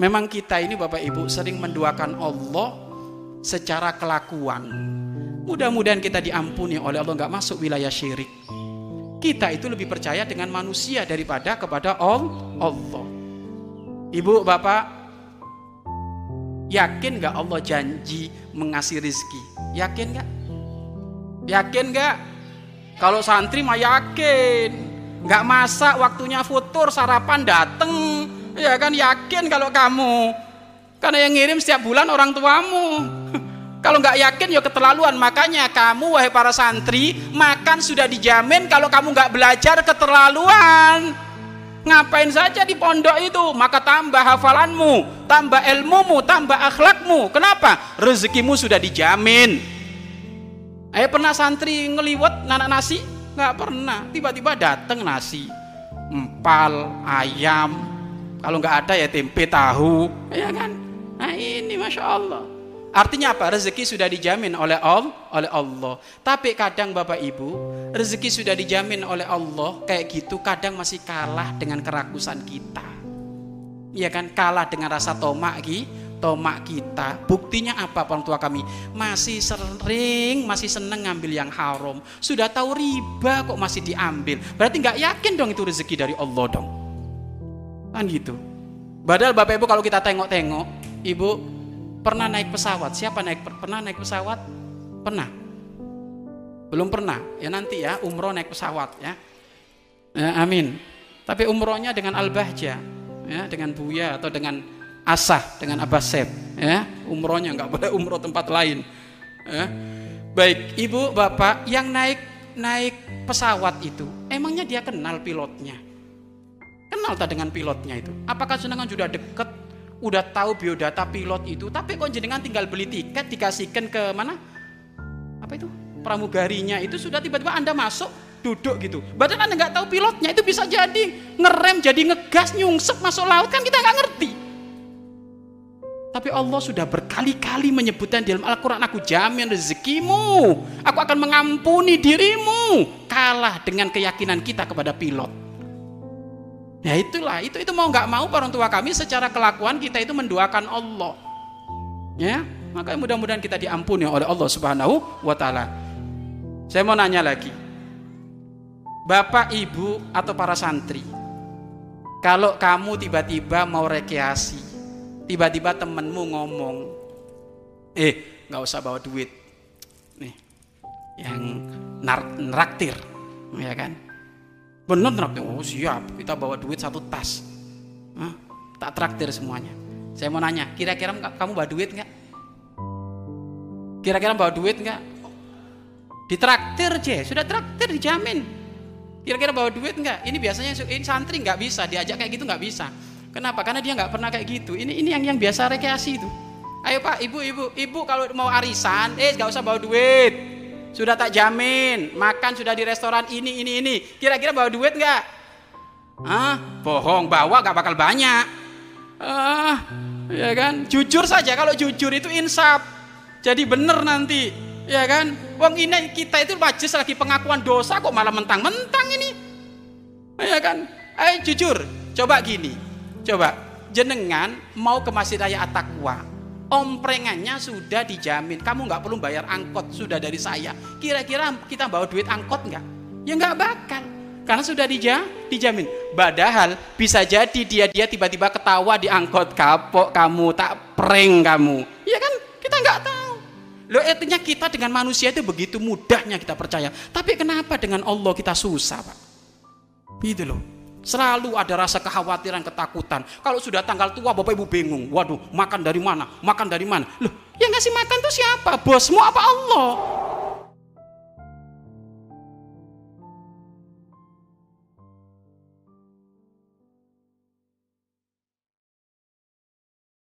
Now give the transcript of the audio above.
Memang kita ini Bapak Ibu sering menduakan Allah secara kelakuan. Mudah-mudahan kita diampuni oleh Allah nggak masuk wilayah syirik. Kita itu lebih percaya dengan manusia daripada kepada Allah. Ibu, Bapak, yakin nggak Allah janji mengasih rizki? Yakin nggak? Yakin nggak? Kalau santri mah yakin. Nggak masak waktunya futur sarapan dateng. Ya kan yakin kalau kamu. Karena yang ngirim setiap bulan orang tuamu. Kalau nggak yakin ya keterlaluan. Makanya kamu wahai para santri makan sudah dijamin kalau kamu nggak belajar keterlaluan. Ngapain saja di pondok itu? Maka tambah hafalanmu, tambah ilmumu, tambah akhlakmu. Kenapa? Rezekimu sudah dijamin. Ayo pernah santri ngeliwet nanak nasi? Nggak pernah. Tiba-tiba dateng nasi, empal, ayam. Kalau nggak ada ya tempe tahu, ya kan? Nah ini masya Allah. Artinya apa? Rezeki sudah dijamin oleh Allah, oleh Allah. Tapi kadang Bapak Ibu, rezeki sudah dijamin oleh Allah kayak gitu kadang masih kalah dengan kerakusan kita. Ya kan? Kalah dengan rasa tomak ki, tomak kita. Buktinya apa orang tua kami? Masih sering, masih seneng ngambil yang haram. Sudah tahu riba kok masih diambil. Berarti nggak yakin dong itu rezeki dari Allah dong. Kan gitu. Padahal Bapak Ibu kalau kita tengok-tengok, Ibu pernah naik pesawat? Siapa naik pernah naik pesawat? Pernah? Belum pernah. Ya nanti ya umroh naik pesawat ya. ya amin. Tapi umrohnya dengan al-bahja ya, dengan Buya atau dengan Asah dengan Abbasep ya. Umrohnya nggak boleh umroh tempat lain. Ya. Baik, Ibu, Bapak yang naik naik pesawat itu, emangnya dia kenal pilotnya? Kenal tak dengan pilotnya itu? Apakah jenengan sudah deket udah tahu biodata pilot itu, tapi kok jenengan tinggal beli tiket dikasihkan ke mana? Apa itu? Pramugarinya itu sudah tiba-tiba Anda masuk duduk gitu. Badan Anda nggak tahu pilotnya itu bisa jadi ngerem, jadi ngegas, nyungsep masuk laut kan kita nggak ngerti. Tapi Allah sudah berkali-kali menyebutkan dalam Al-Quran Aku jamin rezekimu Aku akan mengampuni dirimu Kalah dengan keyakinan kita kepada pilot Ya itulah, itu itu mau nggak mau orang tua kami secara kelakuan kita itu mendoakan Allah. Ya, maka mudah-mudahan kita diampuni oleh Allah Subhanahu wa taala. Saya mau nanya lagi. Bapak, Ibu atau para santri, kalau kamu tiba-tiba mau rekreasi, tiba-tiba temenmu ngomong, eh nggak usah bawa duit, nih, yang naraktir, ya kan? Bener traktir, oh siap, kita bawa duit satu tas. Hah? Tak traktir semuanya. Saya mau nanya, kira-kira kamu bawa duit nggak? Kira-kira bawa duit nggak? Ditraktir je, sudah traktir dijamin. Kira-kira bawa duit nggak? Ini biasanya ini santri nggak bisa diajak kayak gitu nggak bisa. Kenapa? Karena dia nggak pernah kayak gitu. Ini ini yang yang biasa rekreasi itu. Ayo pak, ibu, ibu, ibu kalau mau arisan, eh nggak usah bawa duit sudah tak jamin, makan sudah di restoran ini, ini, ini. Kira-kira bawa duit nggak? Ah, bohong, bawa gak bakal banyak. Ah, ya kan? Jujur saja, kalau jujur itu insaf. Jadi bener nanti, ya kan? Wong ini kita itu majlis lagi pengakuan dosa kok malah mentang-mentang ini. Ya kan? Ayo jujur, coba gini. Coba, jenengan mau ke Masjid Raya At-Taqwa omprengannya sudah dijamin. Kamu nggak perlu bayar angkot sudah dari saya. Kira-kira kita bawa duit angkot nggak? Ya nggak bakal. Karena sudah dija, dijamin. Padahal bisa jadi dia dia tiba-tiba ketawa di angkot kapok kamu tak prank kamu. Ya kan? Kita nggak tahu. Lo artinya kita dengan manusia itu begitu mudahnya kita percaya. Tapi kenapa dengan Allah kita susah, Pak? Gitu loh. Selalu ada rasa kekhawatiran, ketakutan. Kalau sudah tanggal tua, Bapak Ibu bingung. Waduh, makan dari mana? Makan dari mana? Loh, yang ngasih makan tuh siapa? Bosmu apa Allah?